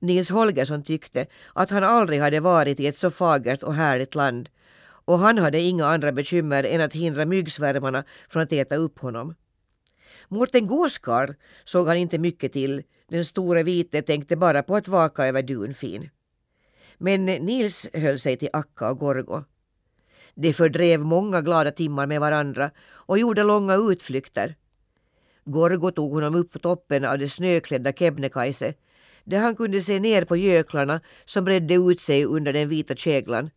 Nils Holgersson tyckte att han aldrig hade varit i ett så fagert och härligt land och han hade inga andra bekymmer än att hindra myggsvärmarna från att äta upp honom. Mårten Gåskarl såg han inte mycket till. Den store vite tänkte bara på att vaka över Dunfin. Men Nils höll sig till Akka och Gorgo. De fördrev många glada timmar med varandra och gjorde långa utflykter. Gorgo tog honom upp på toppen av det snöklädda Kebnekaise där han kunde se ner på göklarna som bredde ut sig under den vita käglan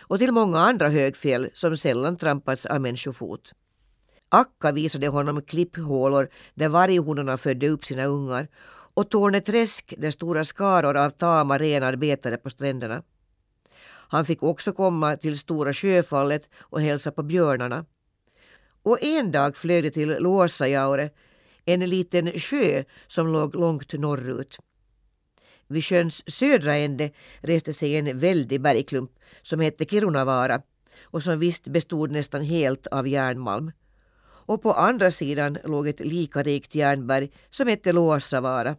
och till många andra högfjäll som sällan trampats av människofot. Akka visade honom klipphålor där varghonorna födde upp sina ungar och Torneträsk där stora skaror av tama renar betade på stränderna. Han fick också komma till Stora sjöfallet och hälsa på björnarna. Och en dag flög det till Luossajaure, en liten sjö som låg långt norrut. Vid sjöns södra ände reste sig en väldig bergklump som hette Kirunavaara och som visst bestod nästan helt av järnmalm. Och på andra sidan låg ett lika rikt järnberg som hette Luossavaara.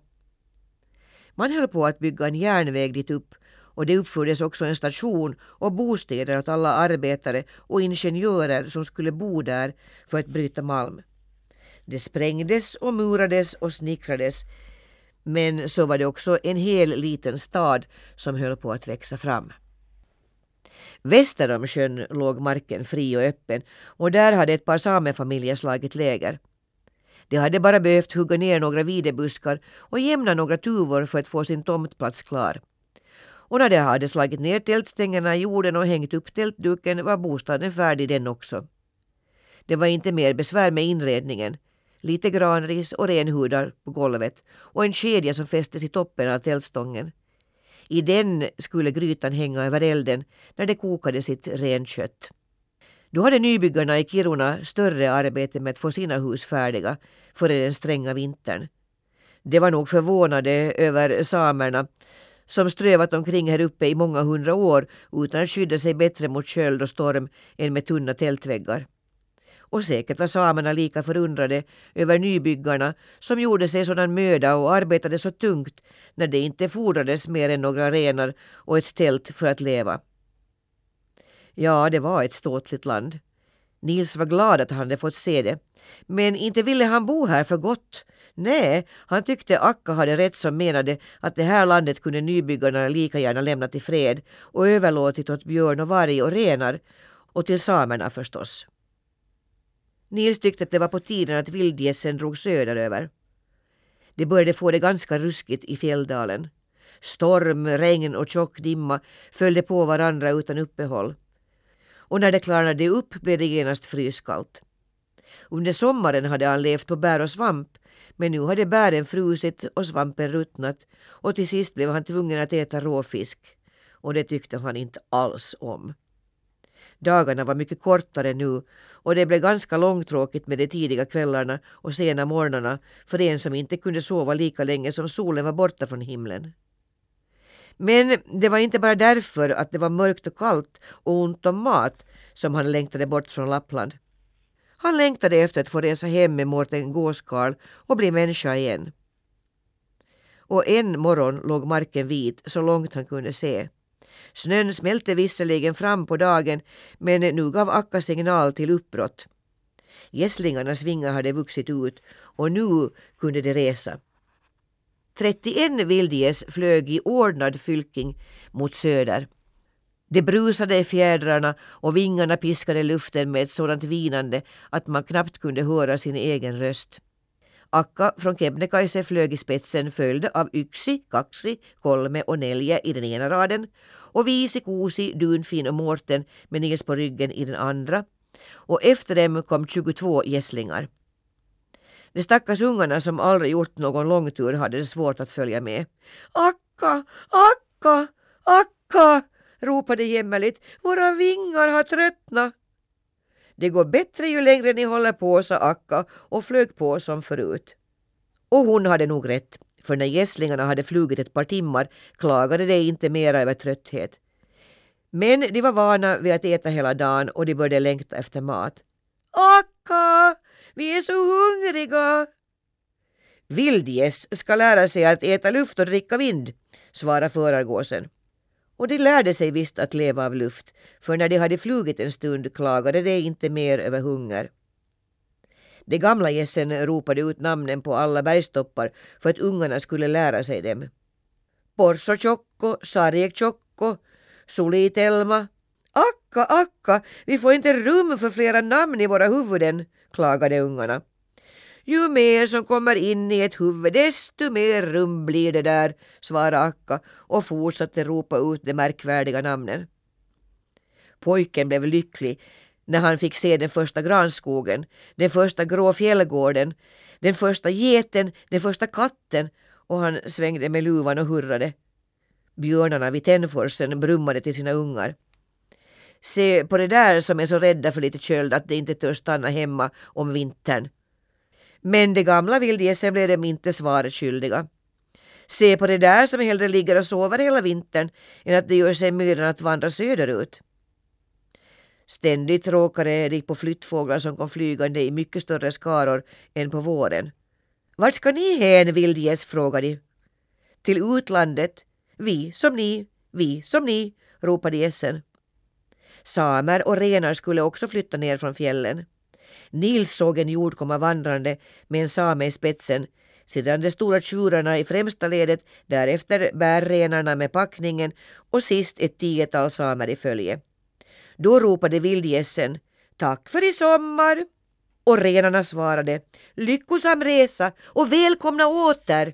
Man höll på att bygga en järnväg dit upp och det uppfördes också en station och bostäder åt alla arbetare och ingenjörer som skulle bo där för att bryta malm. Det sprängdes och murades och snickrades men så var det också en hel liten stad som höll på att växa fram. Väster om sjön låg marken fri och öppen och där hade ett par samefamiljer slagit läger. De hade bara behövt hugga ner några videbuskar och jämna några tuvor för att få sin tomtplats klar. Och när de hade slagit ner tältstängerna i jorden och hängt upp tältduken var bostaden färdig den också. Det var inte mer besvär med inredningen. Lite granris och renhudar på golvet och en kedja som fästes i toppen av tältstången. I den skulle grytan hänga över elden när de kokade sitt renkött. Då hade nybyggarna i Kiruna större arbete med att få sina hus färdiga före den stränga vintern. De var nog förvånade över samerna som strövat omkring här uppe i många hundra år utan att skydda sig bättre mot köld och storm än med tunna tältväggar. Och säkert var samerna lika förundrade över nybyggarna som gjorde sig sådan möda och arbetade så tungt när det inte fordrades mer än några renar och ett tält för att leva. Ja, det var ett ståtligt land. Nils var glad att han hade fått se det. Men inte ville han bo här för gott. Nej, han tyckte Akka hade rätt som menade att det här landet kunde nybyggarna lika gärna lämnat i fred och överlåtit åt björn och varg och renar och till samerna förstås. Nils tyckte att det var på tiden att vildgässen drog söderöver. De började få det ganska ruskigt i fjälldalen. Storm, regn och tjock dimma följde på varandra utan uppehåll. Och när det klarnade upp blev det genast fryskallt. Under sommaren hade han levt på bär och svamp men nu hade bären frusit och svampen ruttnat och till sist blev han tvungen att äta råfisk. Och det tyckte han inte alls om. Dagarna var mycket kortare nu och det blev ganska långtråkigt med de tidiga kvällarna och sena morgnarna för en som inte kunde sova lika länge som solen var borta från himlen. Men det var inte bara därför att det var mörkt och kallt och ont om mat som han längtade bort från Lappland. Han längtade efter att få resa hem med Mårten Gåskarl och bli människa igen. Och en morgon låg marken vit så långt han kunde se. Snön smälte visserligen fram på dagen men nu gav Akka signal till uppbrott. Gässlingarnas vingar hade vuxit ut och nu kunde de resa. 31 vildgäss flög i ordnad fylking mot söder. Det brusade i fjädrarna och vingarna piskade luften med ett sådant vinande att man knappt kunde höra sin egen röst. Akka från Kebnekaise flög i spetsen följd av Yksi, Kaksi, Kolme och Nelje i den ena raden och Visi, Kuusi, Dunfin och Mårten med Nils på ryggen i den andra. Och efter dem kom 22 gässlingar. De stackars ungarna som aldrig gjort någon långtur hade det svårt att följa med. Akka, Akka, Akka, ropade jämmerligt. Våra vingar har tröttnat. Det går bättre ju längre ni håller på, sa Akka och flög på som förut. Och hon hade nog rätt, för när gässlingarna hade flugit ett par timmar klagade de inte mera över trötthet. Men de var vana vid att äta hela dagen och de började längta efter mat. Akka! Vi är så hungriga! Vildgäss ska lära sig att äta luft och dricka vind, svarade förargåsen. Och de lärde sig visst att leva av luft, för när de hade flugit en stund klagade de inte mer över hunger. De gamla gässen ropade ut namnen på alla bergstoppar för att ungarna skulle lära sig dem. Porso Tjocko, Sarjek Tjocko, Sulitelma. Akka, akka, vi får inte rum för flera namn i våra huvuden, klagade ungarna. Ju mer som kommer in i ett huvud desto mer rum blir det där, svarade Akka och fortsatte ropa ut de märkvärdiga namnen. Pojken blev lycklig när han fick se den första granskogen, den första grå fjällgården, den första geten, den första katten och han svängde med luvan och hurrade. Björnarna vid Tännforsen brummade till sina ungar. Se på det där som är så rädda för lite köld att de inte törs stanna hemma om vintern. Men de gamla vildgässen blev dem inte svaret skyldiga. Se på det där som hellre ligger och sover hela vintern än att det gör sig mödan att vandra söderut. Ständigt råkade de på flyttfåglar som kom flygande i mycket större skaror än på våren. Vart ska ni hän, vildgäss? frågade de. Till utlandet. Vi som ni, vi som ni, ropade gässen. Samer och renar skulle också flytta ner från fjällen. Nils såg en jord komma vandrande med en same i spetsen, sedan de stora tjurarna i främsta ledet, därefter bärrenarna med packningen och sist ett tiotal samer i följe. Då ropade vildgässen Tack för i sommar! Och renarna svarade Lyckosam resa och välkomna åter!